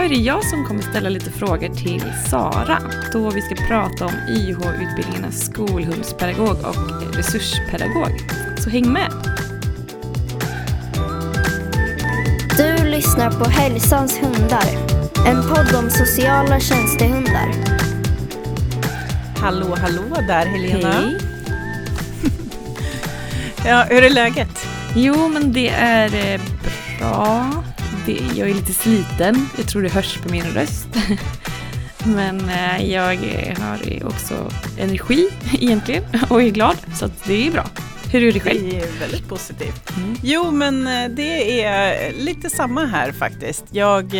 idag är det jag som kommer ställa lite frågor till Sara då vi ska prata om YH-utbildningarnas skolhundspedagog och resurspedagog. Så häng med! Du lyssnar på Hälsans hundar, en podd om sociala tjänstehundar. Hallå, hallå där Helena. Hej! Ja, hur är läget? Jo, men det är eh, bra. Det, jag är lite sliten. Jag tror det hörs på min röst. Men eh, jag har också energi egentligen och är glad, så att det är bra. Hur är det själv? Det är väldigt positivt. Mm. Jo, men eh, det är lite samma här faktiskt. Jag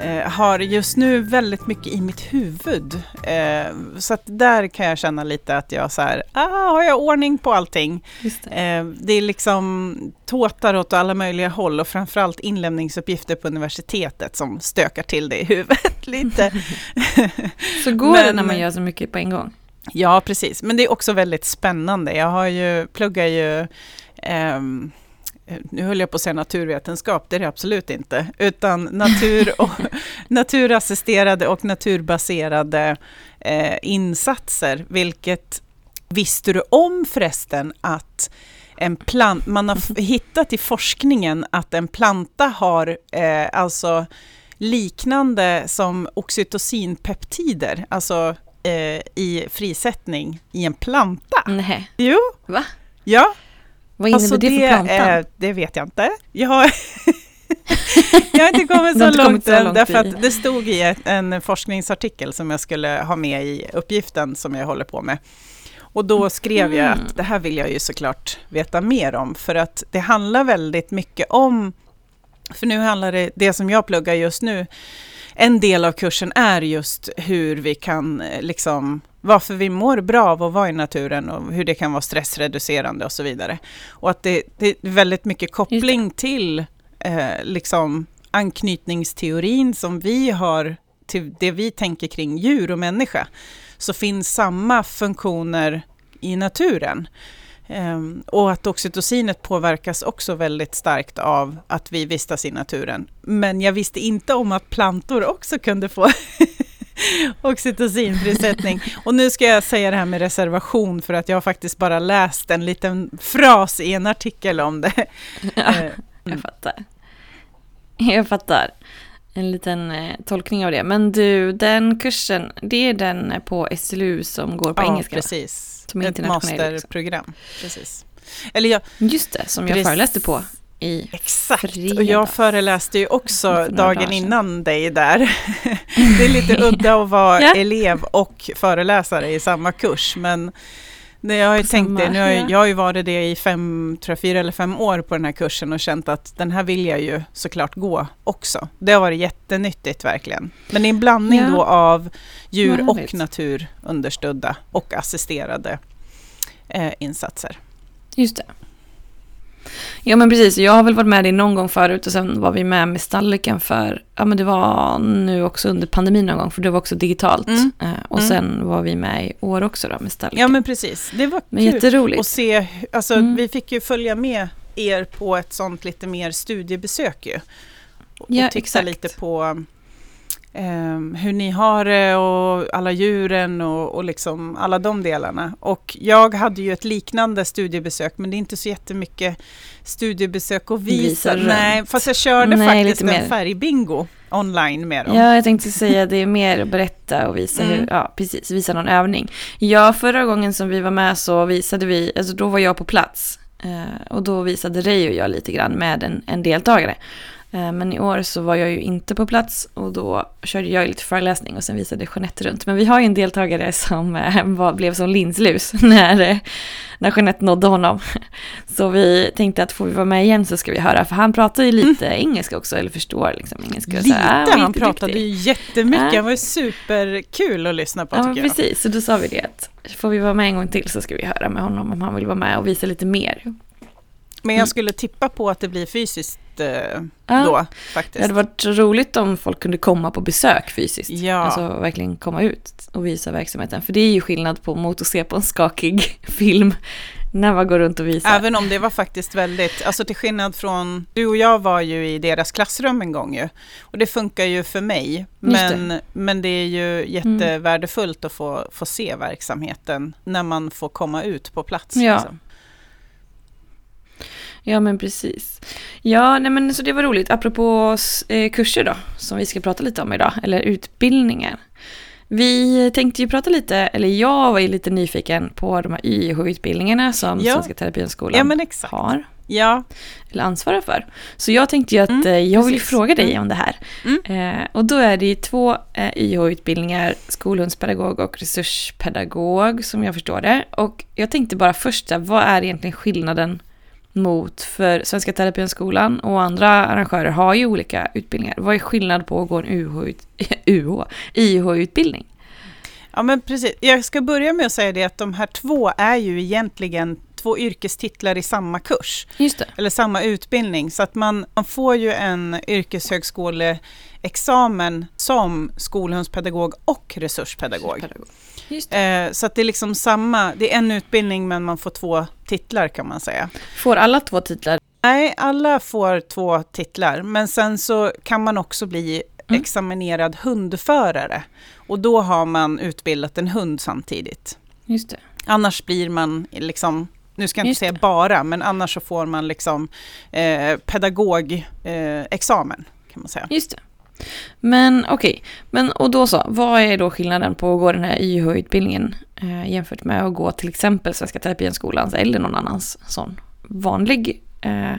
eh, har just nu väldigt mycket i mitt huvud. Eh, så att där kan jag känna lite att jag så här, ah, har jag ordning på allting? Det. Eh, det är liksom tåtar åt alla möjliga håll och framförallt inlämningsuppgifter på universitetet som stökar till det i huvudet lite. Så går det Men- när man gör så mycket på en gång? Ja, precis. Men det är också väldigt spännande. Jag har ju, pluggar ju, ehm, nu höll jag på att säga naturvetenskap, det är det absolut inte, utan natur och, naturassisterade och naturbaserade eh, insatser, vilket visste du om förresten att en plant, man har f- hittat i forskningen att en planta har eh, alltså liknande som oxytocinpeptider, alltså eh, i frisättning i en planta. Nej. Jo, Va? ja. Vad innebär Alltså det för plantan? eh, det vet jag inte. Jag har, jag har inte kommit så inte långt kommit så än, därför att det stod i en forskningsartikel som jag skulle ha med i uppgiften som jag håller på med. Och då skrev jag Mm. att det här vill jag ju såklart veta mer om, för att det handlar väldigt mycket om, för nu handlar det, det som jag pluggar just nu, en del av kursen är just hur vi kan, eh, liksom, varför vi mår bra av att vara i naturen och hur det kan vara stressreducerande och så vidare. Och att det, det är väldigt mycket koppling till eh, liksom anknytningsteorin som vi har till det vi tänker kring djur och människa, så finns samma funktioner i naturen. Ehm, och att oxytocinet påverkas också väldigt starkt av att vi vistas i naturen. Men jag visste inte om att plantor också kunde få oxytocinfrisättning. Och nu ska jag säga det här med reservation för att jag har faktiskt bara läst en liten fras i en artikel om det. Ja, Eh, jag fattar. Jag fattar. En liten eh, tolkning av det. Men du, den kursen, det är den på SLU som går på ja, engelska? va? precis. Som Ett också. masterprogram. Precis. Eller jag, Just det, som jag Precis. föreläste på i Exakt, och jag fredags. föreläste ju också dagen innan dig där. Det är lite udda att vara Ja. elev och föreläsare i samma kurs, men jag har ju På tänkt det, nu har jag, ja. jag har ju varit det i fem, tror jag, fyra eller fem år på den här kursen och känt att den här vill jag ju såklart gå också. Det har varit jättenyttigt verkligen. Men det är en blandning Ja. då av djur Vad och naturunderstödda och assisterade eh, insatser. Just det. Ja men precis, jag har väl varit med dig någon gång förut och sen var vi med med Stalliken för, ja men det var nu också under pandemin någon gång för det var också digitalt. Mm. Eh, och Mm. sen var vi med i år också då med Stalliken. Ja men precis, det var men kul. jätteroligt. Och se, alltså Mm. vi fick ju följa med er på ett sånt lite mer studiebesök ju. Och, Ja, och titta exakt. lite på hur ni har det och alla djuren och, och liksom alla de delarna. Och jag hade ju ett liknande studiebesök men det är inte så jättemycket studiebesök att visa. Visa. Nej, fast jag körde Nej, faktiskt en mer. färgbingo online med dem. Ja, jag tänkte säga det är mer att berätta och visa Mm. hur, ja precis, visa någon övning. Ja, förra gången som vi var med så visade vi, alltså då var jag på plats. Eh, och då visade Ray och jag lite grann med en, en deltagare. Eh, men i år så var jag ju inte på plats och då körde jag lite föreläsning och sen visade Jeanette runt. Men vi har ju en deltagare som eh, var, blev som linslus när, eh, när Jeanette nådde honom. Så vi tänkte att får vi vara med igen så ska vi höra, för han pratar ju lite engelska också, eller förstår liksom engelska. så Lite, här, ah, han pratade ju jättemycket. Ja. Han var ju superkul att lyssna på Ja, tycker jag. precis. Så då sa vi det att får vi vara med en gång till så ska vi höra med honom om han vill vara med och visa lite mer. Men Mm. jag skulle tippa på att det blir fysiskt eh, Ja. då Det faktiskt. hade varit roligt om folk kunde komma på besök fysiskt. Ja. Alltså verkligen komma ut och visa verksamheten. För det är ju skillnad på mot att se på en skakig film när man går runt och visar. Även om det var faktiskt väldigt, alltså till skillnad från, du och jag var ju i deras klassrum en gång ju. Och det funkar ju för mig. Men det. men det är ju mm. jättevärdefullt att få, få se verksamheten när man får komma ut på plats. Ja. Liksom. Ja men precis. Ja, nej men så det var roligt. Apropå eh, kurser då, som vi ska prata lite om idag, eller utbildningar. Vi tänkte ju prata lite, eller jag var ju lite nyfiken på de här YH-utbildningarna som ja. Svenska Terapienskolan ja, har. Ja. Eller ansvarar för. Så jag tänkte ju att mm, eh, jag vill fråga dig mm. om det här. Mm. Eh, och då är det ju två eh, YH-utbildningar, skolhundspedagog och resurspedagog som jag förstår det. Och jag tänkte bara först, vad är egentligen skillnaden mot, för Svenska Terapienskolan och andra arrangörer har ju olika utbildningar. Vad är skillnad på att gå en UH, UH, IH-utbildning? Ja men precis, jag ska börja med att säga det att de här två är ju egentligen två yrkestitlar i samma kurs. Eller samma utbildning. Så att man, man får ju en yrkeshögskoleexamen som skolhundspedagog och resurspedagog. resurspedagog. Eh, så det är liksom samma, det är en utbildning men man får två titlar kan man säga. Får alla två titlar? Nej, alla får två titlar, men sen så kan man också bli mm. examinerad hundförare. Och då har man utbildat en hund samtidigt. Just det. Annars blir man liksom nu ska jag inte Just säga det. bara, men annars så får man liksom eh, pedagogexamen eh, kan man säga. Just det. Men okej, okay. men och då så, vad är då skillnaden på att gå den här YH-utbildningen eh, jämfört med att gå till exempel Svenska Terapienskolans eller någon annans sån vanlig eh,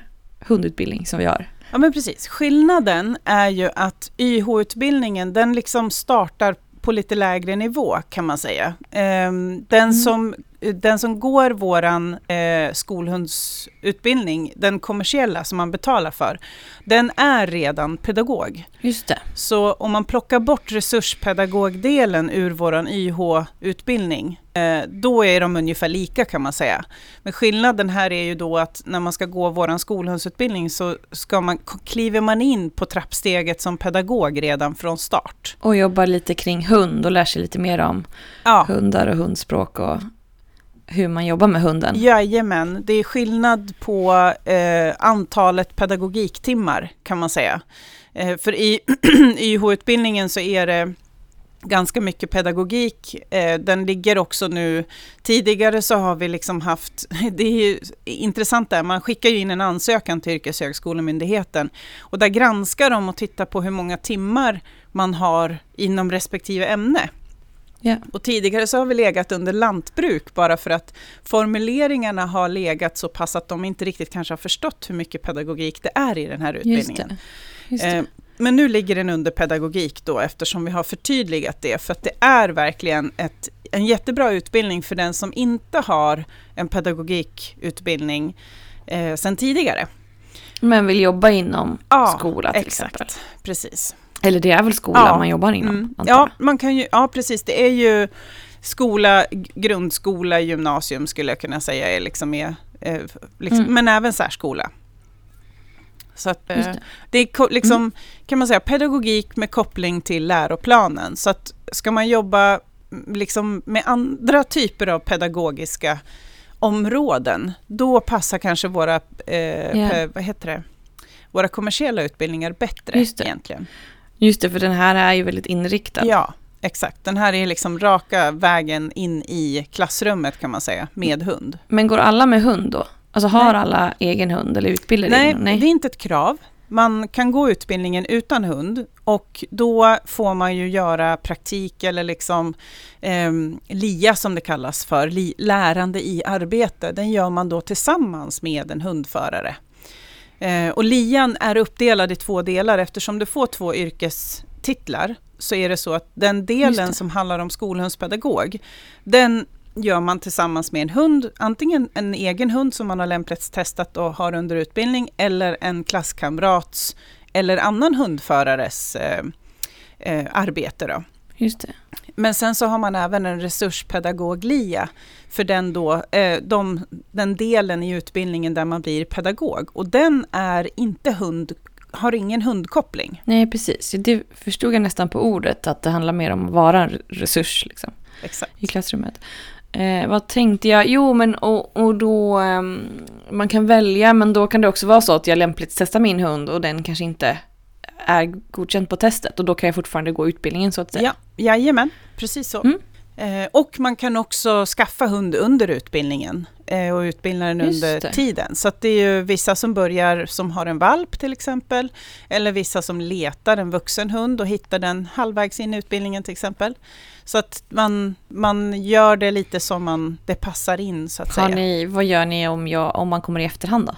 hundutbildning som vi har? Ja men precis, skillnaden är ju att YH-utbildningen den liksom startar på lite lägre nivå kan man säga. Ehm, den, mm. som, den som går våran eh, skolhundsutbildning, den kommersiella som man betalar för, den är redan pedagog. Just det. Så om man plockar bort resurspedagogdelen ur våran YH-utbildning, eh, då är de ungefär lika kan man säga. Men skillnaden här är ju då att när man ska gå våran skolhundsutbildning så ska man, kliver man in på trappsteget som pedagog redan från start. Och jobbar lite kring hund och lär sig lite mer om ja. hundar och hundspråk och hur man jobbar med hunden. Jajamän, det är skillnad på eh, antalet pedagogiktimmar kan man säga. Eh, för i YH-utbildningen så är det ganska mycket pedagogik. Eh, den ligger också nu, tidigare så har vi liksom haft, det är ju intressant där, man skickar ju in en ansökan till Yrkeshögskolemyndigheten och där granskar de och tittar på hur många timmar man har inom respektive ämne. Yeah. Och tidigare så har vi legat under lantbruk bara för att formuleringarna har legat så pass att de inte riktigt kanske har förstått hur mycket pedagogik det är i den här utbildningen. Just det. Just det. Eh, men nu ligger den under pedagogik då eftersom vi har förtydligat det. För att det är verkligen ett, en jättebra utbildning för den som inte har en pedagogikutbildning eh, sedan tidigare. Men vill jobba inom ja, skola till exakt, exempel? precis. Eller det är väl skola ja. man jobbar inom? Mm. Ja, man kan ju, ja, precis. Det är ju skola, grundskola, gymnasium skulle jag kunna säga är liksom, är, eh, liksom mm. men även särskola. Så att, eh, det. det. är liksom, mm. kan man säga, pedagogik med koppling till läroplanen. Så att ska man jobba liksom med andra typer av pedagogiska områden, då passar kanske våra, eh, yeah. vad heter det? våra kommersiella utbildningar bättre egentligen. Just det, för den här är ju väldigt inriktad. Ja, exakt. Den här är liksom raka vägen in i klassrummet kan man säga, med hund. Men går alla med hund då? Alltså har Nej. alla egen hund eller utbildar Nej, Nej, det är inte ett krav. Man kan gå utbildningen utan hund och då får man ju göra praktik eller liksom eh, LIA som det kallas för, lärande i arbete. Den gör man då tillsammans med en hundförare. Eh, och lian är uppdelad i två delar eftersom du får två yrkestitlar så är det så att den delen som handlar om skolhundspedagog, den gör man tillsammans med en hund, antingen en egen hund som man har lämplighetstestat och har under utbildning, eller en klasskamrats eller annan hundförares eh, eh, arbete. Då. Just det. Men sen så har man även en resurspedagog-LIA för den, då, eh, de, den delen i utbildningen där man blir pedagog. Och den är inte hund, har ingen hundkoppling. Nej, precis. Det förstod jag nästan på ordet, att det handlar mer om att vara en resurs liksom, Exakt. i klassrummet. Eh, vad tänkte jag? Jo, men och, och då... ehm, man kan välja, men då kan det också vara så att jag lämpligt testar min hund och den kanske inte är godkänd på testet. Och då kan jag fortfarande gå utbildningen så att säga. Ja, jajamän, precis så. Mm. Eh, och man kan också skaffa hund under utbildningen eh, och utbilda den Just under det. tiden. Så det är ju vissa som börjar som har en valp till exempel. Eller vissa som letar en vuxen hund och hittar den halvvägs in i utbildningen till exempel. Så att man, man gör det lite som man, det passar in så att Har säga. ni, vad gör ni om, jag, om man kommer i efterhand då?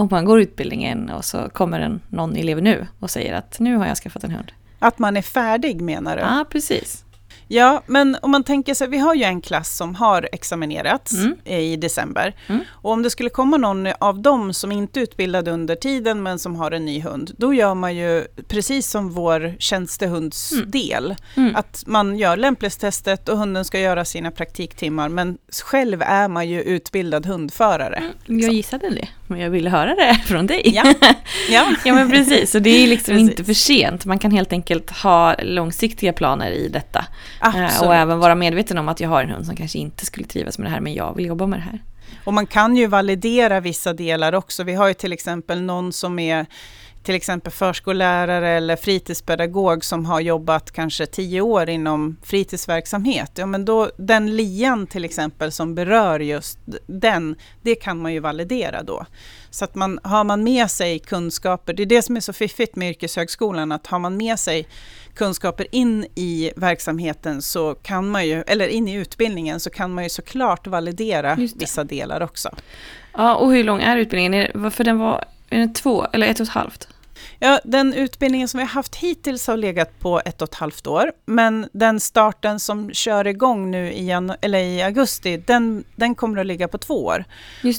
Om man går utbildningen och så kommer en, någon elev nu och säger att nu har jag skaffat en hund. Att man är färdig menar du? Ja, precis. Ja, men om man tänker sig, vi har ju en klass som har examinerats Mm. i december. Mm. Och om det skulle komma någon av dem som inte är utbildad under tiden men som har en ny hund, då gör man ju precis som vår tjänstehundsdel. Mm. Att man gör lämplighetstestet och hunden ska göra sina praktiktimmar, men själv är man ju utbildad hundförare. Jag gissade det, men jag ville höra det från dig. Ja. Ja, Ja men precis, så det är liksom Precis. inte för sent. Man kan helt enkelt ha långsiktiga planer i detta. Eh, absolut. Och även vara medveten om att jag har en hund som kanske inte skulle trivas med det här men jag vill jobba med det här. Och man kan ju validera vissa delar också. Vi har ju till exempel någon som är till exempel förskollärare eller fritidspedagog som har jobbat kanske tio år inom fritidsverksamhet. Ja, men då, den lian till exempel som berör just den, det kan man ju validera då. Så att man, har man med sig kunskaper, det är det som är så fiffigt med yrkeshögskolan, att har man med sig kunskaper in i verksamheten så kan man ju, eller in i utbildningen så kan man ju såklart validera vissa delar också. Ja, och hur lång är utbildningen? För den var, är den två eller ett och ett halvt? Ja, den utbildningen som vi har haft hittills har legat på ett och ett halvt år. Men den starten som kör igång nu i, eller i augusti, den, den kommer att ligga på två år.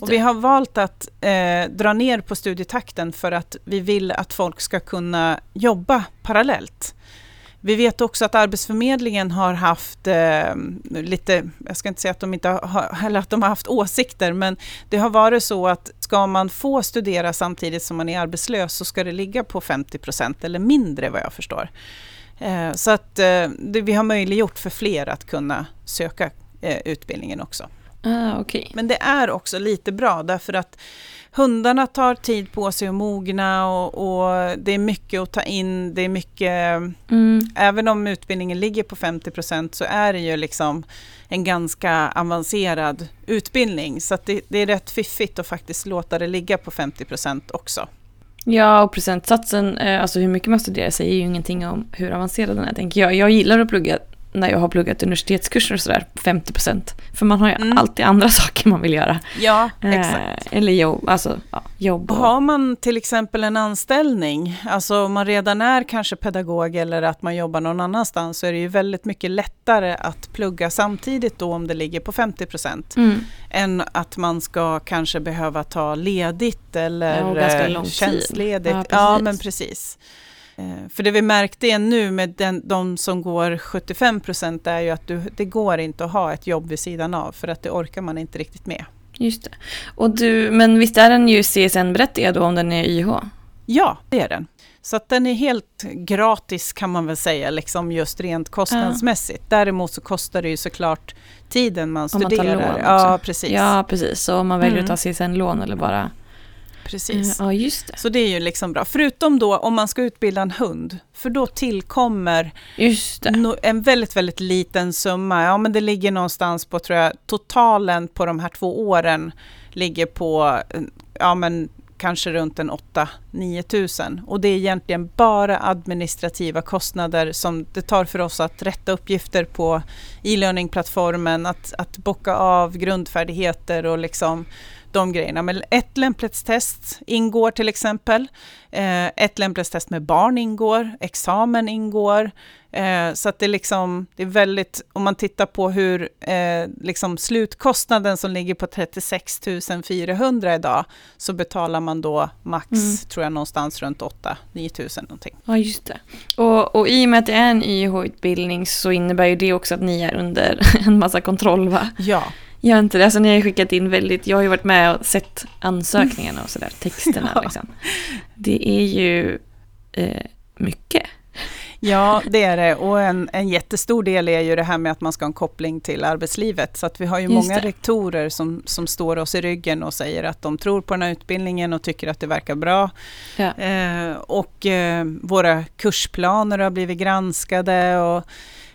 Och vi har valt att eh, dra ner på studietakten för att vi vill att folk ska kunna jobba parallellt. Vi vet också att Arbetsförmedlingen har haft eh, lite, jag ska inte säga att de, inte har, eller att de har haft åsikter, men det har varit så att ska man få studera samtidigt som man är arbetslös så ska det ligga på 50 procent eller mindre vad jag förstår. Eh, så att eh, det, vi har möjliggjort för fler att kunna söka eh, utbildningen också. Ah, okej. Men det är också lite bra därför att hundarna tar tid på sig att mogna och, och det är mycket att ta in. Det är mycket, Mm. även om utbildningen ligger på 50 procent så är det ju liksom en ganska avancerad utbildning. Så det, det är rätt fiffigt att faktiskt låta det ligga på 50 procent också. Ja, och procentsatsen, eh, alltså hur mycket man studerar säger ju ingenting om hur avancerad den är, tänker jag. Jag gillar att plugga när jag har pluggat universitetskurser och sådär, 50 procent. För man har ju Mm. alltid andra saker man vill göra. Ja, Eh, eller jobb, alltså ja, jobb och... Har man till exempel en anställning, alltså om man redan är kanske pedagog eller att man jobbar någon annanstans så är det ju väldigt mycket lättare att plugga samtidigt då om det ligger på 50 procent Mm. än att man ska kanske behöva ta ledigt eller Ja, ganska eh, tjänstledigt. Ja, Ja, men precis. Eh, För det vi märkte är nu med den, de som går 75 procent är ju att du, det går inte att ha ett jobb vid sidan av för att det orkar man inte riktigt med. Just det. Och du, men visst är den ju CSN-berättigad då om den är YH? Ja, det är den. Så att den är helt gratis kan man väl säga, liksom just rent kostnadsmässigt. Däremot så kostar det ju såklart tiden man Om man tar studerar. lån också. ja, precis. Ja, precis. Så om man väljer Mm. att ta CSN-lån eller bara... precis. Ja, just det. Så det är ju liksom bra. Förutom då om man ska utbilda en hund, för då tillkommer en väldigt, väldigt liten summa. Ja, men det ligger någonstans på, tror jag, totalen på de här två åren ligger på, eh, ja men kanske runt en 8-9 tusen. Och det är egentligen bara administrativa kostnader som det tar för oss att rätta uppgifter på e-learning-plattformen, att, att bocka av grundfärdigheter och liksom de grejerna. Men ett lämplighetstest ingår till exempel. Eh, ett lämplighetstest med barn ingår. Examen ingår. Eh, så att det, är liksom, det är väldigt, om man tittar på hur eh, liksom slutkostnaden som ligger på 36 400 idag, så betalar man då max, Mm. tror jag, någonstans runt 8-9 tusen någonting. Ja, just det. Och, och i och med att det är en YH-utbildning så innebär ju det också att ni är under en massa kontroll, va? Ja, Gör inte det? Alltså ni har ju skickat in väldigt, jag har ju varit med och sett ansökningarna och sådär, texterna Ja. liksom. Det är ju eh, mycket. Ja, det är det. Och en, en jättestor del är ju det här med att man ska ha en koppling till arbetslivet. Så att vi har ju Just många det. rektorer som, som står oss i ryggen och säger att de tror på den här utbildningen och tycker att det verkar bra. Ja. Eh, och eh, våra kursplaner har blivit granskade. Och,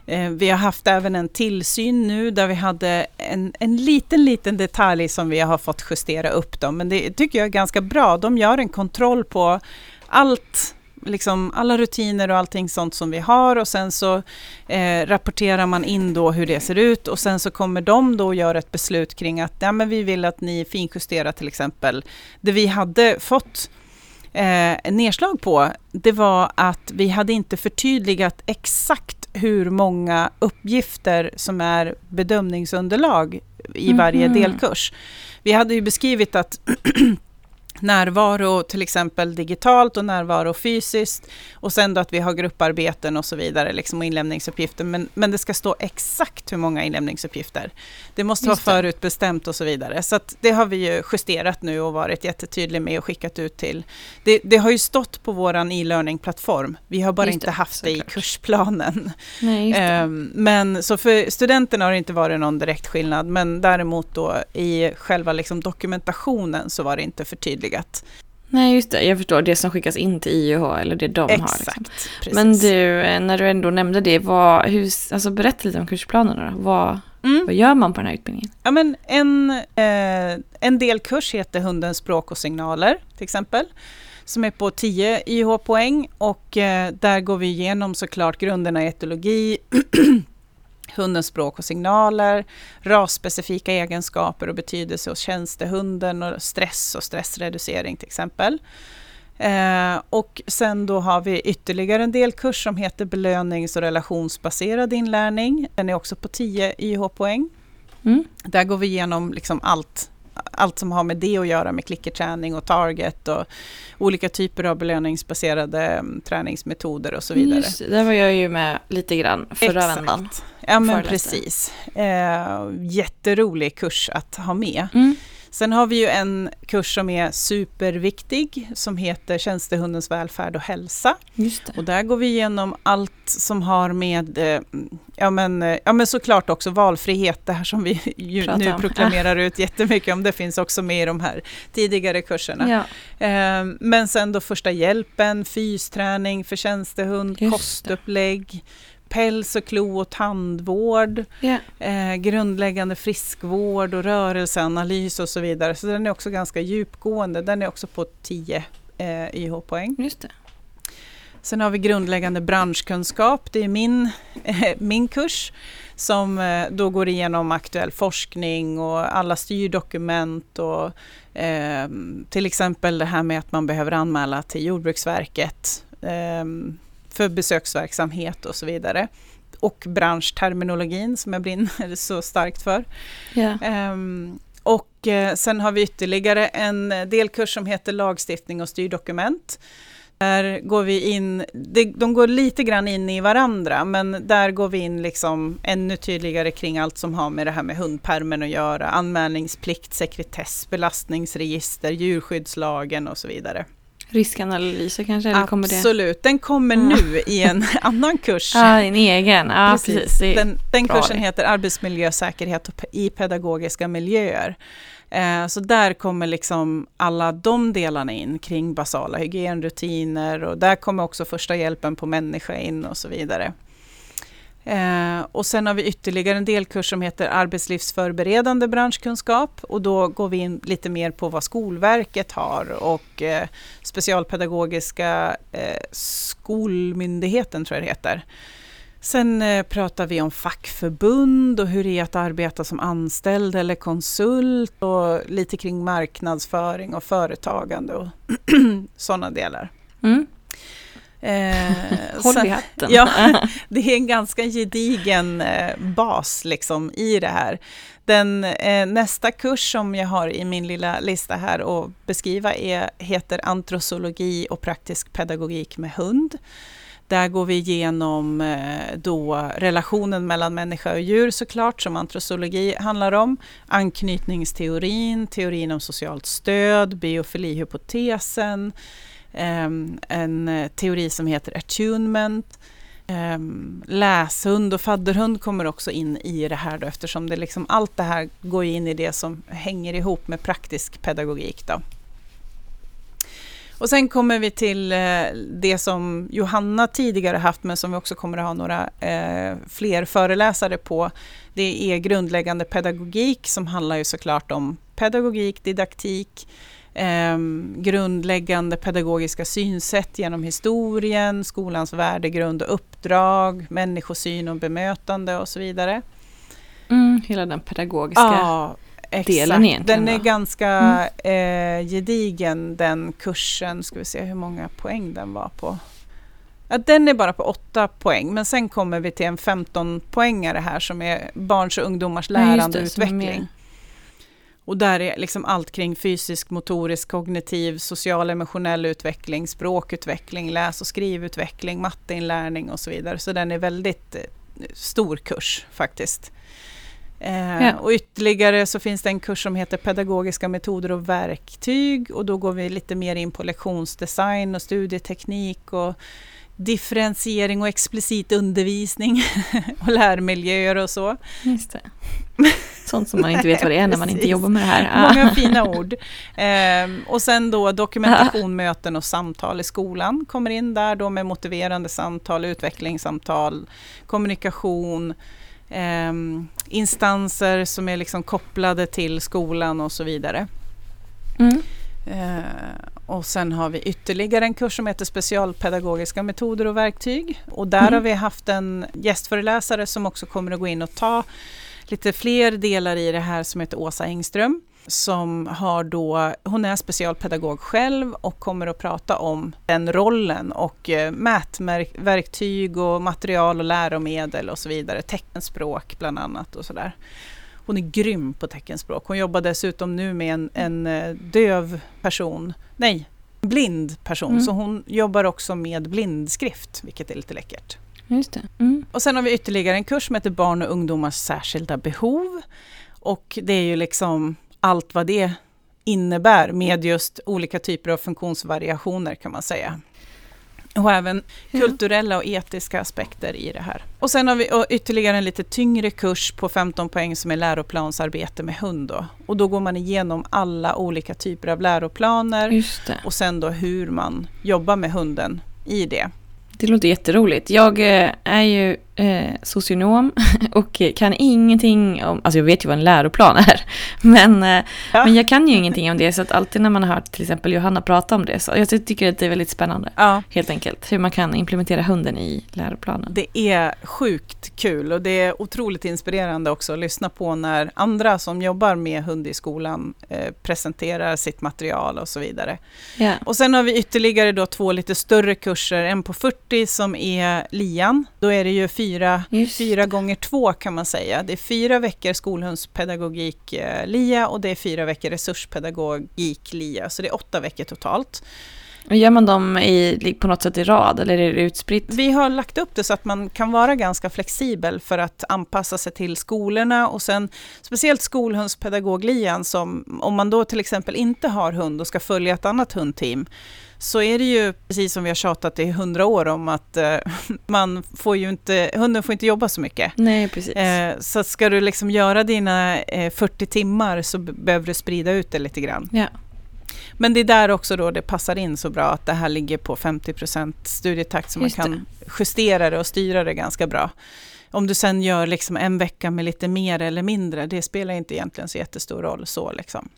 eh, vi har haft även en tillsyn nu där vi hade en, en liten, liten detalj som vi har fått justera upp. Dem. Men det tycker jag är ganska bra. De gör en kontroll på allt liksom alla rutiner och allting sånt som vi har och sen så eh, rapporterar man in då hur det ser ut och sen så kommer de då göra ett beslut kring att ja, men vi vill att ni finjusterar till exempel det vi hade fått eh, nedslag på, det var att vi hade inte förtydligat exakt hur många uppgifter som är bedömningsunderlag i varje Mhm. delkurs. Vi hade ju beskrivit att närvaro till exempel digitalt och närvaro fysiskt och sen då att vi har grupparbeten och så vidare liksom, och inlämningsuppgifter. Men, men det ska stå exakt hur många inlämningsuppgifter. Det måste Just vara förutbestämt och så vidare. Så det har vi ju justerat nu och varit jättetydliga med och skickat ut till. Det, det har ju stått på våran e-learning-plattform. Vi har bara Just inte det, haft det i kursplanen. Nej. Ehm, Men så för studenterna har det inte varit någon direkt skillnad, men däremot då i själva liksom dokumentationen så var det inte förtydligat. Nej, just det. Jag förstår. Det som skickas in till IUH eller det de har. Exakt, Liksom. precis. Men du, eh, när du ändå nämnde det, vad, hur, alltså berätta lite om kursplanerna då. Vad, Mm. vad gör man på den här utbildningen? Ja, men en, eh, en delkurs heter Hundens språk och signaler till exempel. Som är på 10 IH-poäng och eh, där går vi igenom såklart grunderna i etologi, hundens språk och signaler, rasspecifika egenskaper och betydelse hos tjänstehunden och stress och stressreducering till exempel. Eh, och sen då har vi ytterligare en delkurs som heter belönings och relationsbaserad inlärning. Den är också på 10 YH-poäng. Mm. Där går vi igenom liksom allt, allt som har med det att göra med klickerträning och target och olika typer av belöningsbaserade mm, träningsmetoder och så vidare. Just det, där var jag ju med lite grann förra Exakt. vändan. Ja men Föreläste. precis. Eh, jätterolig kurs att ha med. Mm. Sen har vi ju en kurs som är superviktig som heter Tjänstehundens välfärd och hälsa. Och där går vi igenom allt som har med, eh, ja men, eh, ja men såklart också valfrihet, det här som vi nu proklamerar ut jättemycket om, det finns också med i de här tidigare kurserna. Ja, Eh, Men sen då första hjälpen, fysträning för tjänstehund, kostupplägg, päls och klo och tandvård, ja. eh, grundläggande friskvård och rörelseanalys och så vidare. Så den är också ganska djupgående. Den är också på 10 eh, just det. Sen har vi grundläggande branschkunskap. Det är min, eh, min kurs som eh, då går igenom aktuell forskning och alla styrdokument och eh, till exempel det här med att man behöver anmäla till Jordbruksverket eh, för besöksverksamhet och så vidare. Och branschterminologin som jag brinner så starkt för. Ja. Ehm, och eh, sen har vi ytterligare en delkurs som heter lagstiftning och styrdokument. Där går vi in, de går lite grann in i varandra, men där går vi in liksom ännu tydligare kring allt som har med det här med hundpermen att göra. Anmälningsplikt, sekretess, belastningsregister, djurskyddslagen och så vidare. Riskanalyser kanske? Eller kommer det? Absolut, den kommer nu i en annan kurs. Ja, en egen. Ja, precis. Precis. Den, den kursen det. heter Arbetsmiljösäkerhet i pedagogiska miljöer. Eh, så där kommer liksom alla de delarna in kring basala hygienrutiner och där kommer också första hjälpen på människa in och så vidare. Eh, och sen har vi ytterligare en delkurs som heter arbetslivsförberedande branschkunskap och då går vi in lite mer på vad Skolverket har och eh, specialpedagogiska eh, skolmyndigheten tror jag det heter. Sen eh, pratar vi om fackförbund och hur det är att arbeta som anställd eller konsult och lite kring marknadsföring och företagande och sådana delar. Mm. Eh, Håll i hatten. Ja, det är en ganska gedigen eh, bas liksom i det här. Den eh, nästa kurs som jag har i min lilla lista här att beskriva är, heter Antrosologi och praktisk pedagogik med hund. Där går vi igenom eh, då relationen mellan människa och djur såklart, som antrosologi handlar om. Anknytningsteorin, teorin om socialt stöd, biofilihypotesen, Ehm, en eh, teori som heter attunement, ehm, läshund och fadderhund kommer också in i det här då, eftersom det liksom, allt det här går in i det som hänger ihop med praktisk pedagogik. Då. Och sen kommer vi till eh, det som Johanna tidigare haft, men som vi också kommer att ha några eh, fler föreläsare på. Det är grundläggande pedagogik som handlar ju såklart om pedagogik, didaktik, eh, grundläggande pedagogiska synsätt genom historien, skolans värdegrund och uppdrag, människosyn och bemötande och så vidare. Mm, hela den pedagogiska ja, delen egentligen. Den är då. ganska mm. eh, gedigen den kursen. Ska vi se hur många poäng den var på. Ja, den är bara på 8 poäng, men sen kommer vi till en 15-poängare här som är barns och ungdomars lärande och utveckling. Och där är liksom allt kring fysisk, motorisk, kognitiv, social, emotionell utveckling, språkutveckling, läs och skrivutveckling, matteinlärning och så vidare. Så den är väldigt eh, stor kurs faktiskt. Eh, ja. Och ytterligare så finns det en kurs som heter Pedagogiska metoder och verktyg och då går vi lite mer in på lektionsdesign och studieteknik och differentiering och explicit undervisning och lärmiljöer och så. Just det. Sånt som man inte vet vad det är när man inte jobbar med det här. Många fina ord. Eh, och sen då dokumentation, möten och samtal i skolan kommer in där då med motiverande samtal, utvecklingssamtal, kommunikation, eh, instanser som är liksom kopplade till skolan och så vidare. Mm. Eh, och sen har vi ytterligare en kurs som heter specialpedagogiska metoder och verktyg. Och där mm. har vi haft en gästföreläsare som också kommer att gå in och ta lite fler delar i det här som heter Åsa Engström som har då, hon är specialpedagog själv och kommer att prata om den rollen och eh, mätverktyg och material och läromedel och så vidare, teckenspråk bland annat och sådär. Hon är grym på teckenspråk. Hon jobbar dessutom nu med en, en eh, döv person, nej, blind person, mm. så hon jobbar också med blindskrift, vilket är lite läckert. Just det. Mm. Och sen har vi ytterligare en kurs som heter Barn och ungdomars särskilda behov. Och det är ju liksom allt vad det innebär med just olika typer av funktionsvariationer kan man säga. Och även kulturella och etiska aspekter i det här. Och sen har vi ytterligare en lite tyngre kurs på 15 poäng som är läroplansarbete med hund. Då. Och då går man igenom alla olika typer av läroplaner och sen då hur man jobbar med hunden i det. Det låter jätteroligt. Jag eh, är ju eh, socionom och kan ingenting om, alltså jag vet ju vad en läroplan är, men, eh, ja. men jag kan ju ingenting om det så att alltid när man har hört till exempel Johanna prata om det så jag tycker att det är väldigt spännande. Ja. Helt enkelt, hur man kan implementera hunden i läroplanen. Det är sjukt kul och det är otroligt inspirerande också att lyssna på när andra som jobbar med hund i skolan eh, presenterar sitt material och så vidare. Ja. Och sen har vi ytterligare då två lite större kurser, en på 40 som är LIAN, då är det ju fyra fyra, fyra gånger två kan man säga. Det är fyra veckor skolhundspedagogik eh, LIA och det är fyra veckor resurspedagogik LIA, så det är åtta veckor totalt. Gör man dem i, på något sätt i rad eller är det utspritt? Vi har lagt upp det så att man kan vara ganska flexibel för att anpassa sig till skolorna och sen speciellt skolhundspedagog-lian som om man då till exempel inte har hund och ska följa ett annat hundteam så är det ju precis som vi har tjatat i hundra år om att eh, man får ju inte, hunden får inte jobba så mycket. Nej, precis. Eh, så ska du liksom göra dina eh, 40 timmar så behöver du sprida ut det lite grann. Ja. Men det är där också då det passar in så bra att det här ligger på 50 studietakt så man kan justera det och styra det ganska bra. Om du sen gör liksom en vecka med lite mer eller mindre, det spelar inte egentligen så jättestor roll så liksom.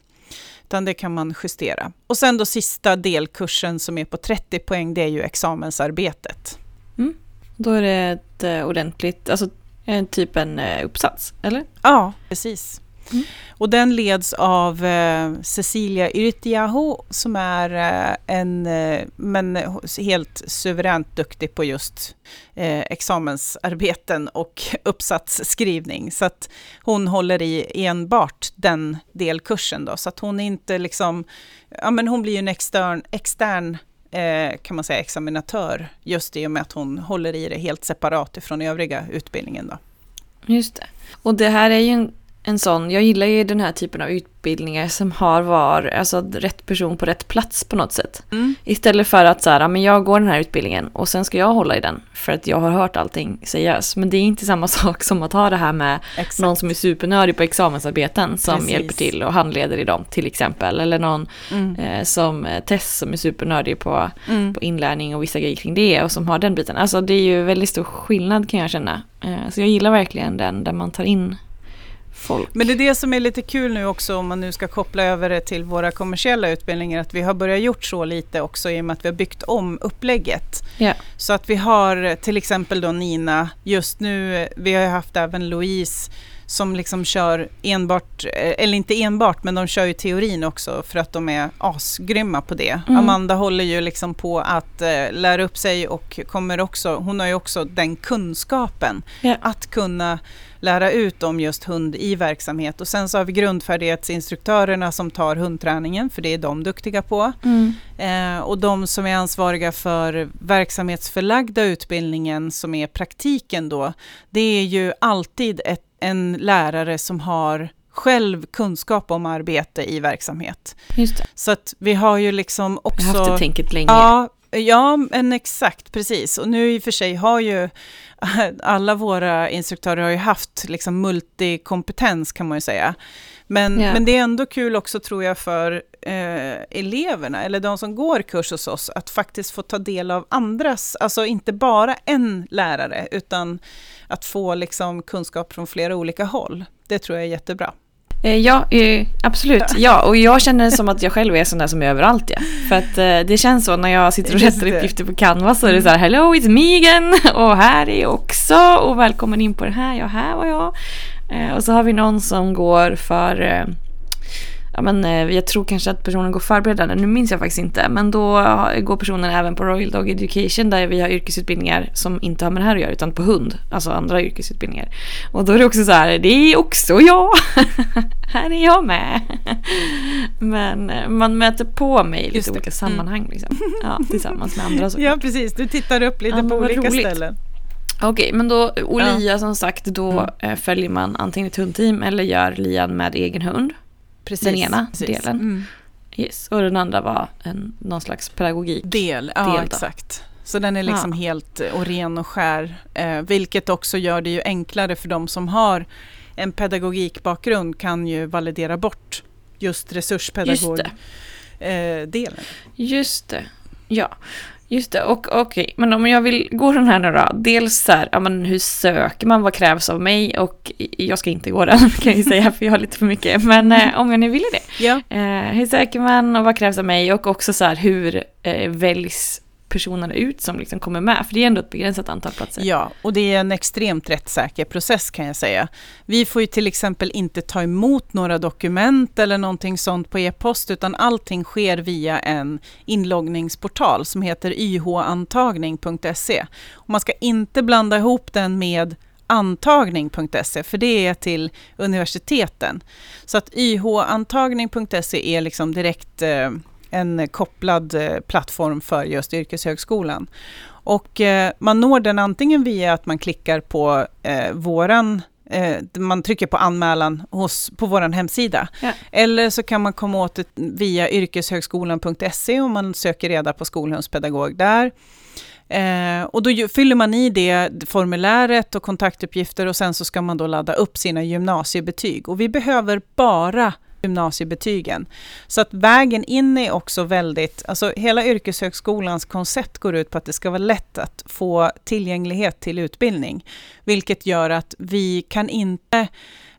Utan det kan man justera. Och sen då sista delkursen som är på 30 poäng, det är ju examensarbetet. Mm. Då är det ett uh, ordentligt, alltså en typ en uh, uppsats, eller? Ja, precis. Mm. Och den leds av eh, Cecilia Yrtiaho som är eh, en eh, men helt suveränt duktig på just eh, examensarbeten och uppsatsskrivning. Så att hon håller i enbart den delkursen då, så att hon inte liksom, ja men hon blir ju en extern, extern eh, kan man säga examinatör just i och med att hon håller i det helt separat ifrån övriga utbildningen då. Just det. Och det här är ju en en sån, jag gillar ju den här typen av utbildningar som har var, alltså rätt person på rätt plats på något sätt. Mm. Istället för att så här, men jag går den här utbildningen och sen ska jag hålla i den för att jag har hört allting sägas. Men det är inte samma sak som att ha det här med Exakt. någon som är supernördig på examensarbeten som Precis. hjälper till och handleder i dem till exempel. Eller någon Mm. eh, som eh, Tess som är supernördig på, Mm. på inlärning och vissa grejer kring det och som har den biten. Alltså det är ju väldigt stor skillnad kan jag känna. Eh, så jag gillar verkligen den där man tar in folk. Men det är det som är lite kul nu också om man nu ska koppla över det till våra kommersiella utbildningar att vi har börjat gjort så lite också i och med att vi har byggt om upplägget. Ja. Så att vi har till exempel då Nina, just nu, vi har ju haft även Louise som liksom kör enbart, eh, eller inte enbart, men de kör ju teorin också för att de är asgrymma på det. Mm. Amanda håller ju liksom på att eh, lära upp sig och kommer också, hon har ju också den kunskapen Ja. att kunna lära ut om just hund i verksamhet. Och sen så har vi grundfärdighetsinstruktörerna som tar hundträningen, för det är de duktiga på. Mm. Eh, och de som är ansvariga för verksamhetsförlagda utbildningen, som är praktiken då, det är ju alltid ett, en lärare som har själv kunskap om arbete i verksamhet. Så att vi har ju liksom också... Jag har haft det tänket länge. Ja, ja, men exakt, precis. Och nu i och för sig har ju alla våra instruktörer har ju haft liksom multikompetens kan man ju säga. Men, Ja. men det är ändå kul också tror jag för eh, eleverna, eller de som går kurs hos oss, att faktiskt få ta del av andras, alltså inte bara en lärare, utan att få liksom kunskap från flera olika håll. Det tror jag är jättebra. Eh, Ja, eh, absolut. Ja, och jag känner som att jag själv är sån där som är överallt. Ja. För att eh, det känns så när jag sitter och rättar det. uppgifter på Canva så är det så här Hello, it's me again! Och här är jag också! Och välkommen in på det här, ja här var jag. Och så har vi någon som går för Ja, men, eh, jag tror kanske att personen går förberedande, nu minns jag faktiskt inte. Men då går personen även på Royal Dog Education där vi har yrkesutbildningar som inte har med det här att göra utan på hund. Alltså andra yrkesutbildningar. Och då är det också så här, det är också jag! här är jag med! Men eh, man möter på mig i lite olika sammanhang liksom. Ja, tillsammans med andra såklart. Ja, precis. Du tittar upp lite Ja, på olika roligt. ställen. Okej, men då Olia som sagt, då Mm. eh, följer man antingen ett hundteam eller gör lian med egen hund. Precis, Den ena precis. delen. Mm. Yes. Och den andra var en, någon slags pedagogik. Del, ja Del exakt. Så den är liksom Ja. helt eh, och ren och skär. Eh, vilket också gör det ju enklare för de som har en pedagogikbakgrund kan ju validera bort just Just resurspedagog-delen. det. Eh. Just det. Ja. Just det, och okej, men om jag vill gå den här nu då. Dels så här, ja men hur söker man, vad krävs av mig? Och jag ska inte gå den kan jag ju säga, för jag har lite för mycket. Men eh, om jag nu ville det. Ja, Eh, hur söker man och vad krävs av mig? Och också så här, hur eh, väljs personerna ut som liksom kommer med? För det är ändå ett begränsat antal platser. ja, och det är en extremt rättssäker process kan jag säga. Vi får ju till exempel inte ta emot några dokument eller någonting sånt på e-post utan allting sker via en inloggningsportal som heter yhantagning.se. Och man ska inte blanda ihop den med antagning.se för det är till universiteten. Så att yhantagning.se är liksom direkt eh, en kopplad eh, plattform för just yrkeshögskolan. Och eh, man når den antingen via att man klickar på eh, våran man trycker på anmälan hos, på vår hemsida. Ja. Eller så kan man komma åt det via yrkeshögskolan.se om man söker reda på skolhundspedagog där. Eh, och då fyller man i det formuläret och kontaktuppgifter och sen så ska man då ladda upp sina gymnasiebetyg. Och vi behöver bara gymnasiebetygen. Så att vägen in är också väldigt, alltså hela yrkeshögskolans koncept går ut på att det ska vara lätt att få tillgänglighet till utbildning. Vilket gör att vi kan inte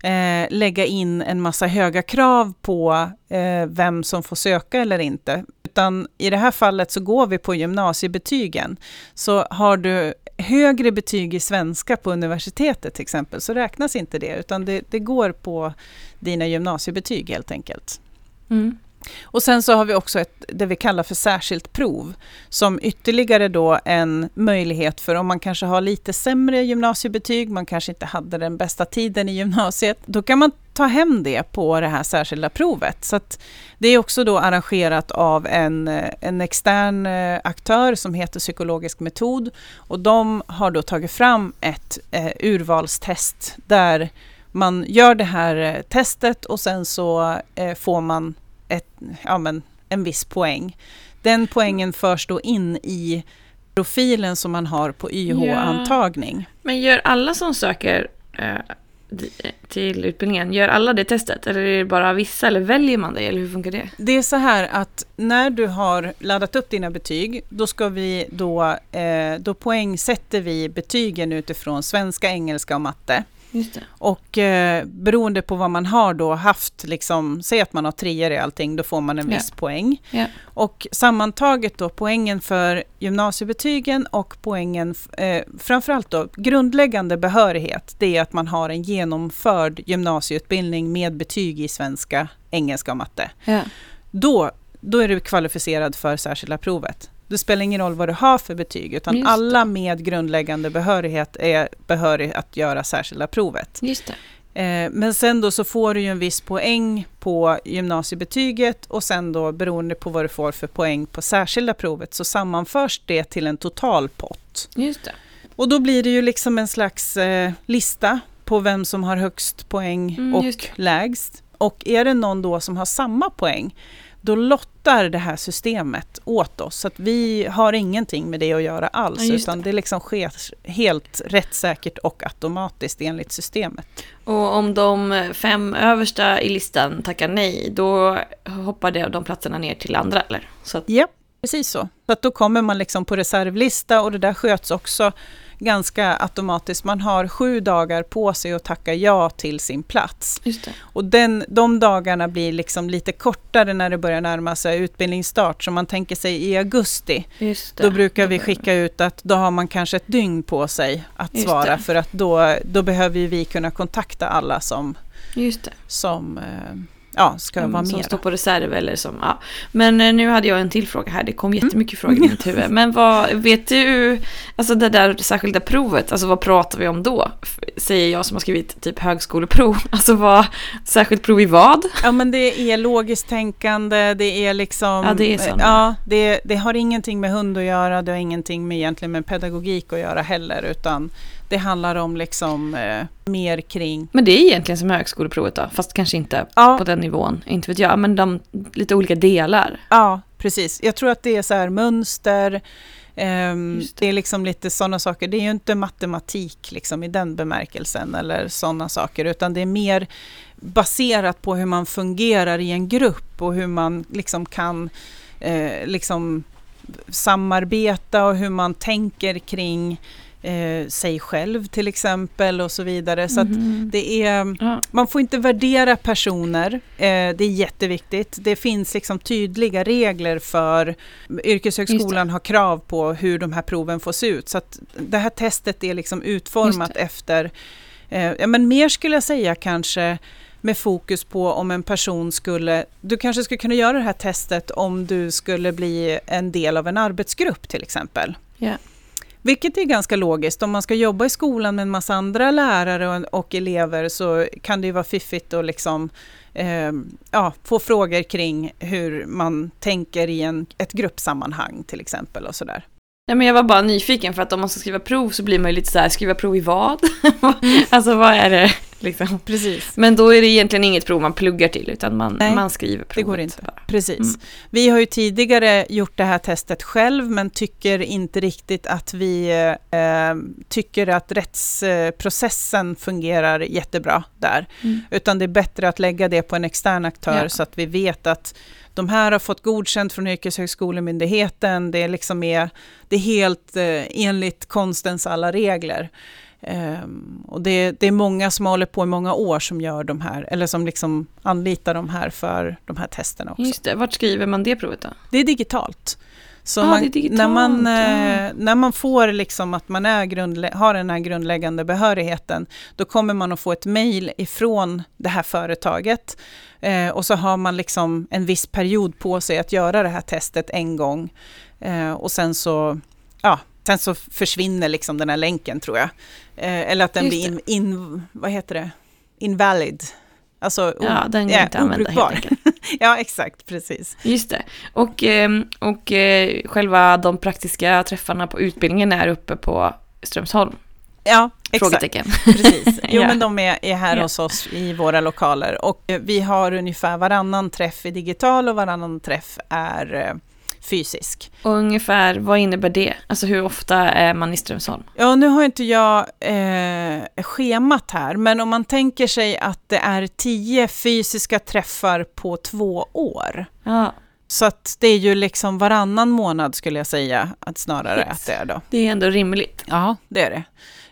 eh, lägga in en massa höga krav på eh, vem som får söka eller inte. Utan i det här fallet så går vi på gymnasiebetygen. Så har du högre betyg i svenska på universitetet till exempel så räknas inte det utan det, det går på dina gymnasiebetyg helt enkelt. Mm. Och sen så har vi också ett, det vi kallar för särskilt prov, som ytterligare då en möjlighet för om man kanske har lite sämre gymnasiebetyg, man kanske inte hade den bästa tiden i gymnasiet, då kan man ta hem det på det här särskilda provet. Så att det är också då arrangerat av en, en extern eh, aktör som heter Psykologisk metod och de har då tagit fram ett eh, urvalstest där man gör det här eh, testet och sen så eh, får man ett, ja, men, en viss poäng. Den poängen förs då in i profilen som man har på YH-antagning. Men gör alla som söker eh, till utbildningen, gör alla det testet? Eller är det bara vissa? Eller väljer man det? Eller hur funkar det? Det är så här att när du har laddat upp dina betyg, då ska vi då, eh, då poängsätter vi betygen utifrån svenska, engelska och matte. Och eh, beroende på vad man har då haft, liksom, säg att man har treor i allting, då får man en viss poäng. Ja. Och sammantaget då poängen för gymnasiebetygen och poängen, eh, framförallt då grundläggande behörighet, det är att man har en genomförd gymnasieutbildning med betyg i svenska, engelska och matte. Ja. Då, då är du kvalificerad för särskilda provet. Det spelar ingen roll vad du har för betyg, utan alla med grundläggande behörighet är behörig att göra särskilda provet. Just det. Eh, men sen då så får du ju en viss poäng på gymnasiebetyget och sen då beroende på vad du får för poäng på särskilda provet så sammanförs det till en total pott. Just det. Och då blir det ju liksom en slags eh, lista på vem som har högst poäng Mm, och lägst. Och är det någon då som har samma poäng, då lottar det här systemet åt oss. Så att vi har ingenting med det att göra alls, Ja, utan det liksom sker helt rättssäkert och automatiskt enligt systemet. Och om de fem översta i listan tackar nej, då hoppar det de platserna ner till andra, eller? Så att, Ja, precis så. Så att då kommer man liksom på reservlista och det där sköts också ganska automatiskt. Man har sju dagar på sig att tacka ja till sin plats. Och den, de dagarna blir liksom lite kortare när det börjar närma sig utbildningsstart. Så man tänker sig i augusti, då brukar vi skicka ut att då har man kanske ett dygn på sig att Just svara. det. För att då, då behöver vi kunna kontakta alla som, som eh, ja, ska vara som med. står på reserv eller som, ja. Men eh, nu hade jag en till fråga här, det kom jättemycket frågor i mitt huvud. Men vad, vet du, alltså det där särskilda provet, alltså vad pratar vi om då? Säger jag som har skrivit typ högskoleprov, alltså vad, särskilt prov i vad? Ja men det är logiskt tänkande, det är liksom... Ja, det är sådana. Ja, det, det har ingenting med hund att göra, det har ingenting med egentligen med pedagogik att göra heller, utan det handlar om liksom eh, mer kring... Men det är egentligen som högskoleprovet då, fast kanske inte Ja, på den nivån, inte vet jag, men de lite olika delar. ja, precis. Jag tror att det är så här mönster, ehm, Just det. är liksom lite sådana saker. Det är ju inte matematik liksom i den bemärkelsen eller sådana saker, utan det är mer baserat på hur man fungerar i en grupp och hur man liksom kan eh, liksom samarbeta och hur man tänker kring eh, sig själv till exempel och så vidare. Så Mhm. det är, ja. man får inte värdera personer, eh, det är jätteviktigt. Det finns liksom tydliga regler för, yrkeshögskolan har krav på hur de här proven får se ut. Så att det här testet är liksom utformat efter, eh, ja men mer skulle jag säga kanske med fokus på om en person skulle, du kanske skulle kunna göra det här testet om du skulle bli en del av en arbetsgrupp till exempel. Ja. Vilket är ganska logiskt. Om man ska jobba i skolan med en massa andra lärare och, och elever så kan det ju vara fiffigt att liksom, eh, ja, få frågor kring hur man tänker i en, ett gruppsammanhang till exempel och sådär. Nej, men jag var bara nyfiken för att om man ska skriva prov så blir man ju lite så här, skriva prov i vad? alltså vad är det liksom? Precis. Men då är det egentligen inget prov man pluggar till utan man, Nej, man skriver provet. Det går inte. Bara. Precis. Mm. Vi har ju tidigare gjort det här testet själv men tycker inte riktigt att vi eh, tycker att rättsprocessen fungerar jättebra där. Mm. Utan det är bättre att lägga det på en extern aktör Ja. så att vi vet att de här har fått godkänt från Yrkeshögskolemyndigheten. Det är, liksom är, det är helt eh, enligt konstens alla regler. Ehm, och det, det är många som håller på i många år som gör de här, eller som liksom anlitar de här för de här testerna också. Just det, vart skriver man det provet då? Det är digitalt. Så Ah, man, är digitalt, när, man, ja. eh, när man får liksom att man är grundlä- har den här grundläggande behörigheten, då kommer man att få ett mejl ifrån det här företaget. Eh, och så har man liksom en viss period på sig att göra det här testet en gång. Eh, och sen så, ja, sen så försvinner liksom den här länken tror jag. Eh, eller att den Just blir in, in, vad heter det? invalid. Alltså, Ja, den går ja, inte att använda helt enkelt. ja, exakt, precis. Just det. Och, ehm, och eh, själva de praktiska träffarna på utbildningen är uppe på Strömsholm. Ja, Frågetecken. Precis. Jo, Ja. men de är, är här Ja. hos oss i våra lokaler. Och eh, vi har ungefär varannan träff i digital och varannan träff är eh, fysisk. Och ungefär, vad innebär det? Alltså hur ofta är man i Strömsholm? Ja, nu har inte jag eh, schemat här, men om man tänker sig att det är tio fysiska träffar på två år. Ja, Så att det är ju liksom varannan månad skulle jag säga att snarare Yes. att det är då. det är ändå rimligt. Ja, det är det.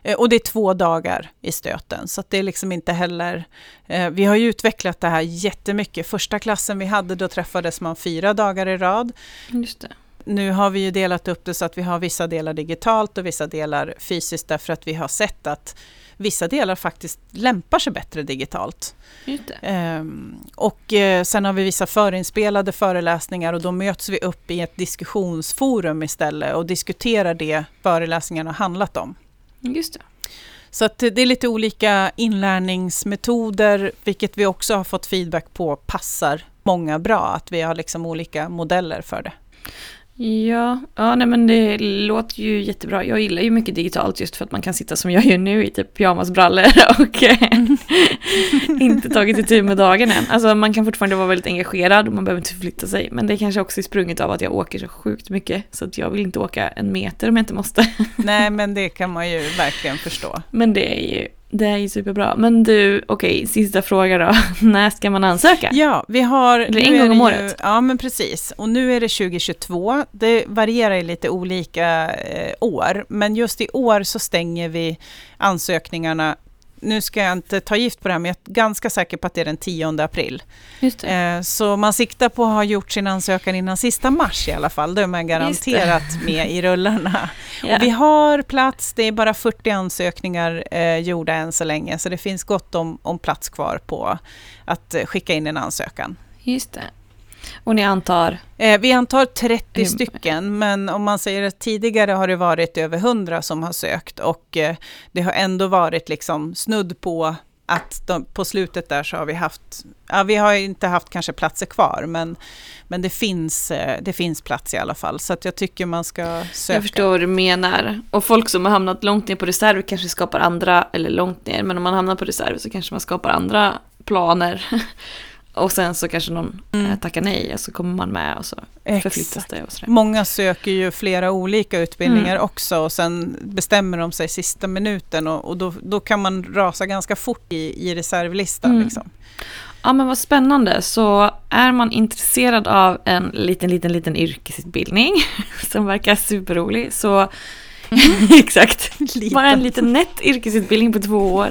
Eh, Och det är två dagar i stöten, så det är liksom inte heller... Eh, vi har ju utvecklat det här jättemycket. Första klassen vi hade, då träffades man fyra dagar i rad. Just det. Nu har vi ju delat upp det så att vi har vissa delar digitalt och vissa delar fysiskt, därför att vi har sett att vissa delar faktiskt lämpar sig bättre digitalt. Ehm, och eh, sen har vi vissa förinspelade föreläsningar och då möts vi upp i ett diskussionsforum istället och diskuterar det föreläsningarna har handlat om. Just det. Så att det är lite olika inlärningsmetoder, vilket vi också har fått feedback på passar många bra, att vi har liksom olika modeller för det. Ja, ja nej men det låter ju jättebra. Jag gillar ju mycket digitalt just för att man kan sitta som jag gör nu i typ pyjamasbrallor och eh, inte tagit itu med dagen än. Alltså man kan fortfarande vara väldigt engagerad och man behöver inte förflytta sig. Men det kanske också är sprunget av att jag åker så sjukt mycket så att jag vill inte åka en meter om jag inte måste. Nej, men det kan man ju verkligen förstå. Men det är ju, det är ju superbra. Men du, okej, sista fråga då. När ska man ansöka? Ja, vi har... Eller en gång om ju- året. Ja, men precis. Och nu är det 2022. Det varierar i lite olika eh, år, men just i år så stänger vi ansökningarna. Nu ska jag inte ta gift på det här, men jag är ganska säker på att det är den 10 april. Eh, så man siktar på att ha gjort sin ansökan innan sista mars i alla fall. Då är man garanterat med i rullarna. Ja. Och vi har plats, det är bara 40 ansökningar eh, gjorda än så länge, så det finns gott om, om plats kvar på att eh, skicka in en ansökan. Just det. Och ni antar? Eh, vi antar 30 Mm. stycken, men om man säger att tidigare har det varit över 100 som har sökt och eh, det har ändå varit liksom snudd på att de, på slutet där så har vi haft, ja vi har inte haft kanske platser kvar, men, men det, finns, eh, det finns plats i alla fall. Så att jag tycker man ska söka. Jag förstår vad du menar. Och folk som har hamnat långt ner på reserv kanske skapar andra, eller långt ner, men om man hamnar på reserv så kanske man skapar andra planer. Och sen så kanske någon Mm. eh, tackar nej och så kommer man med och så förflyttas det och sådär. Många söker ju flera olika utbildningar Mm. också och sen bestämmer de sig sista minuten och, och då, då kan man rasa ganska fort i, i reservlistan. Mm. Liksom. Ja men vad spännande. Så är man intresserad av en liten, liten, liten yrkesutbildning som verkar superrolig så exakt. Bara en liten nätt yrkesutbildning på två år.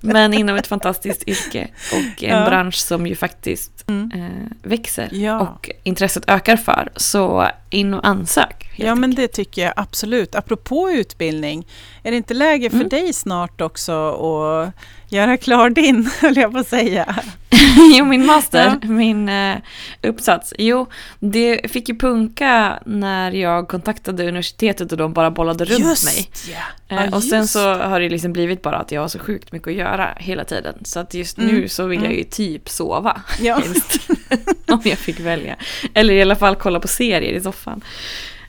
Men inom ett fantastiskt yrke och en Ja. bransch som ju faktiskt Mm. eh, växer Ja. och intresset ökar för. Så in och ansök. Ja, men det tycker jag absolut. Apropå utbildning, är det inte läge för Mm. dig snart också att göra klar din, höll jag på att säga? jo, min master, min eh, uppsats. Jo, det fick ju punka när jag kontaktade universitetet och de bara bollade runt mig. ja. Eh, Ja, och sen just. så har det liksom blivit bara att jag har så sjukt mycket att göra hela tiden. Så att just Mm, nu så vill jag mm. ju typ sova Ja. Om jag fick välja. Eller i alla fall kolla på serier i soffan.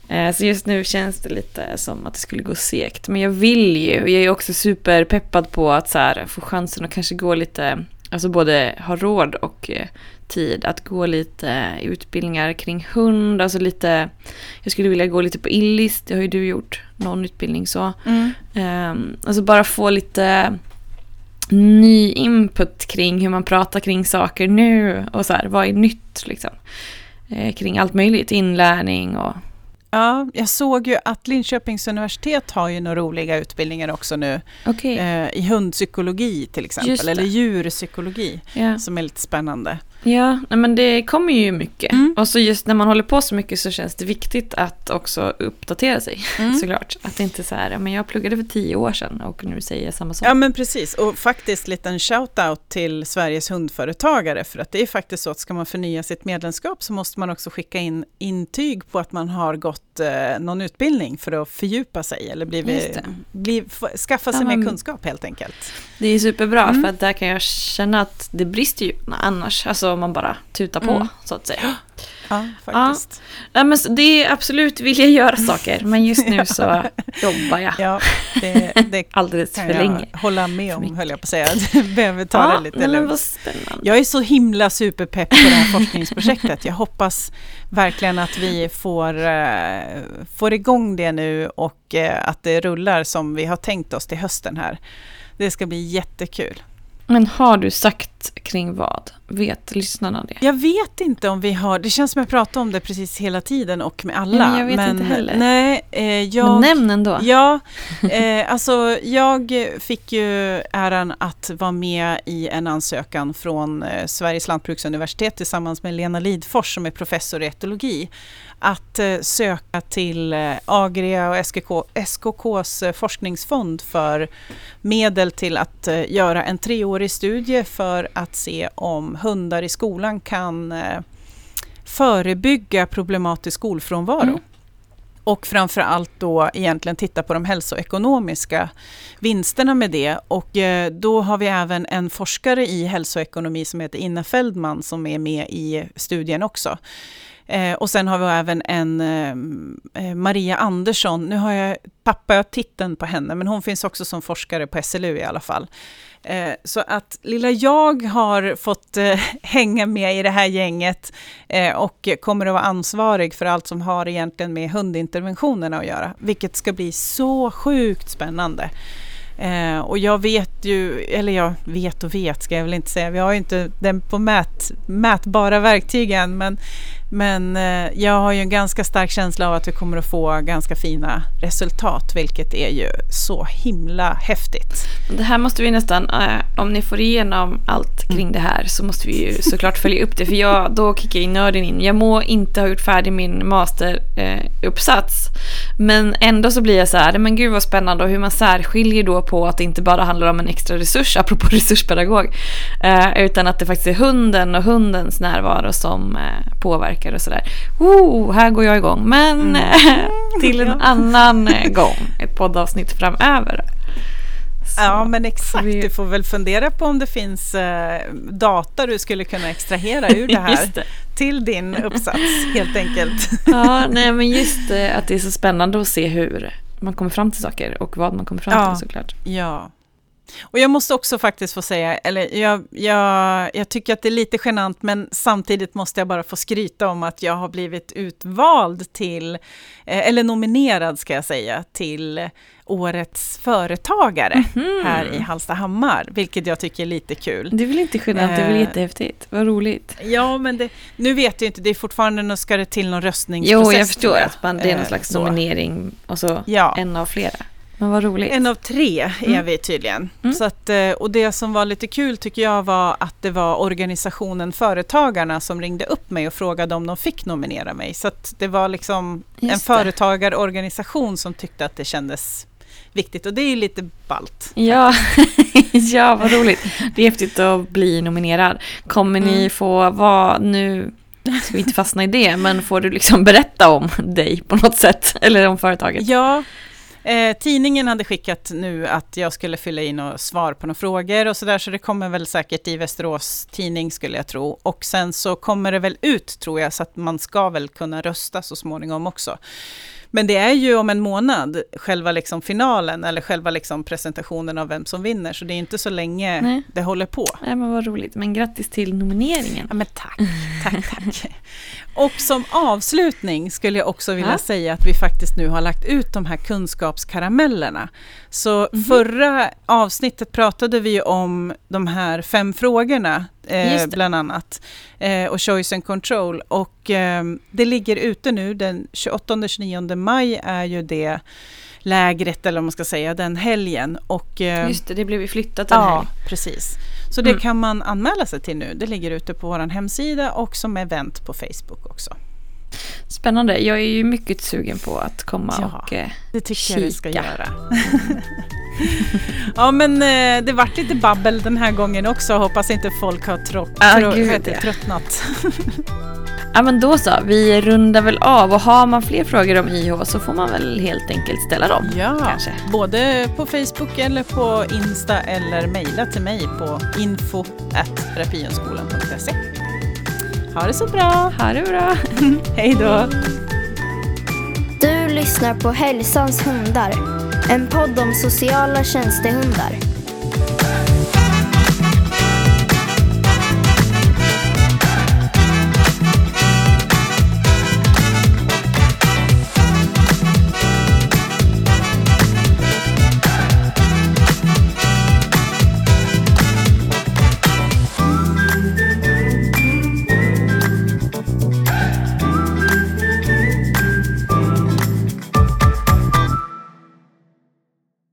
Eh, Så just nu känns det lite som att det skulle gå segt. Men jag vill ju, jag är också superpeppad på att så här, få chansen att kanske gå lite, alltså både ha råd och eh, tid att gå lite utbildningar kring hund, alltså lite, jag skulle vilja gå lite på Illis, det har ju du gjort, någon utbildning så. Mm. Um, alltså bara få lite ny input kring hur man pratar kring saker nu och så här, vad är nytt liksom. Eh, kring allt möjligt, inlärning och Ja, jag såg ju att Linköpings universitet har ju några roliga utbildningar också nu. okej. Eh, I hundpsykologi till exempel, eller djurpsykologi, Ja, som är lite spännande. Ja men det kommer ju mycket. Mm. Och så just när man håller på så mycket så känns det viktigt att också uppdatera sig Mm. såklart. Att det inte är så här, men jag pluggade för tio år sedan och nu säger jag samma sak. Ja men precis, och faktiskt liten shout-out till Sveriges hundföretagare för att det är faktiskt så att ska man förnya sitt medlemskap så måste man också skicka in intyg på att man har gått eh, någon utbildning för att fördjupa sig eller Just bli, det. bli, få, skaffa sig Ja, mer kunskap helt enkelt. Det är superbra Mm. för att där kan jag känna att det brister ju annars. Alltså om man bara tutar på Mm. så att säga. Ja, faktiskt. Ja, men det är absolut vill jag göra saker, men just nu så jobbar jag Ja, det, det alldeles för jag länge. hålla med om, höll jag på att säga. Du behöver ta det lite lugnt. Jag är så himla superpepp på det här forskningsprojektet. Jag hoppas verkligen att vi får, eh, får igång det nu och eh, att det rullar som vi har tänkt oss till hösten här. Det ska bli jättekul. Men har du sagt kring vad? Vet lyssnarna det? Jag vet inte om vi har, det känns som jag pratar om det precis hela tiden och med alla. Ja, men jag vet inte heller. Nej, eh, jag... Men nämn ändå. Ja, eh, alltså jag fick ju äran att vara med i en ansökan från eh, Sveriges lantbruksuniversitet tillsammans med Lena Lidfors som är professor i etologi. Att eh, söka till eh, Agria och SKK, SKKs eh, forskningsfond för medel till att göra en treårig studie för att se om hundar i skolan kan förebygga problematisk skolfrånvaro. Mm. Och framför allt då egentligen titta på de hälsoekonomiska vinsterna med det. Och då har vi även en forskare i hälsoekonomi som heter Inna Feldman som är med i studien också. Eh, och sen har vi även en eh, eh Maria Andersson, nu har jag tappat jag titeln på henne, men hon finns också som forskare på SLU i alla fall. Eh, så att lilla jag har fått eh, hänga med i det här gänget eh, och kommer att vara ansvarig för allt som har egentligen med hundinterventionerna att göra, vilket ska bli så sjukt spännande. Eh, och jag vet ju, eller jag vet och vet ska jag väl inte säga, vi har ju inte den på mät, mätbara verktygen, men, men eh, jag har ju en ganska stark känsla av att vi kommer att få ganska fina resultat, vilket är ju så himla häftigt. Det här måste vi nästan, eh, om ni får igenom allt kring det här så måste vi ju såklart följa upp det. För jag, då kickar ju nörden in. Jag må inte ha gjort färdig min masteruppsats. Eh, men ändå så blir jag så här, men gud vad spännande och hur man särskiljer då på att det inte bara handlar om en extra resurs, apropå resurspedagog. Eh, utan att det faktiskt är hunden och hundens närvaro som eh, påverkar och sådär. Oh, här går jag igång. Men eh, till en annan gång, ett poddavsnitt framöver. Så. Ja, men exakt. Du får väl fundera på om det finns eh, data du skulle kunna extrahera ur det här det. till din uppsats, helt enkelt. Ja, nej men just eh, att det är så spännande att se hur man kommer fram till saker och vad man kommer fram Ja. till såklart. Ja. Och jag måste också faktiskt få säga, eller jag, jag, jag tycker att det är lite genant, men samtidigt måste jag bara få skryta om att jag har blivit utvald till, eh, eller nominerad ska jag säga, till årets företagare Mhm. här i Hallstahammar, vilket jag tycker är lite kul. Det är väl inte genant, det är väl Eh. jättehäftigt. Vad roligt. Ja, men det, nu vet jag inte, det är fortfarande, nu ska det till någon röstningsprocess. Jo, jag förstår tror att man, det är någon Eh, slags så. nominering och så Ja. en av flera. Men vad roligt. En av tre är Mm. vi tydligen. Mm. Så att, eh, och det som var lite kul tycker jag var att det var organisationen Företagarna som ringde upp mig och frågade om de fick nominera mig. Så det var liksom en Just det. företagarorganisation som tyckte att det kändes viktigt och det är ju lite ballt. Ja, ja, vad roligt. Det är häftigt att bli nominerad. Kommer ni Mm. få vara nu, ska vi inte fastna i det, men får du liksom berätta om dig på något sätt? Eller om företaget? Ja, eh, tidningen hade skickat nu att jag skulle fylla in och svar på några frågor och sådär, så det kommer väl säkert i Västerås Tidning skulle jag tro. Och sen så kommer det väl ut tror jag, så att man ska väl kunna rösta så småningom också. Men det är ju om en månad, själva liksom finalen eller själva liksom presentationen av vem som vinner, så det är inte så länge Nej. det håller på. Nej, men vad roligt. Men grattis till nomineringen. Ja, men tack, tack, tack. Och som avslutning skulle jag också vilja Ja. säga att vi faktiskt nu har lagt ut de här kunskapskaramellerna. Så Mhm. förra avsnittet pratade vi om de här fem frågorna, eh, bland annat, eh, och choice and control. Och eh, det ligger ute nu, den 28-29 maj är ju det lägret, eller vad man ska säga, den helgen. Och, eh, Just det, det blev ju flyttat en Ja, helg. precis. Så det Mm. kan man anmäla sig till nu. Det ligger ute på vår hemsida och som event på Facebook också. Spännande. Jag är ju mycket sugen på att komma Ja. och... Eh, Det tycker jag vi ska Kika. göra. ja, men eh, det vart lite babbel den här gången också. Hoppas inte folk har tro- Ah, tro- gud, heter ja. tröttnat. ja men då så, vi rundar väl av och har man fler frågor om IH så får man väl helt enkelt ställa dem. Ja, Kanske. både på Facebook eller på Insta eller mejla till mig på info.terapienskolan.se. Ha det så bra. Ha det bra. Hej då. Du lyssnar på Hälsans hundar. En podd om sociala tjänstehundar.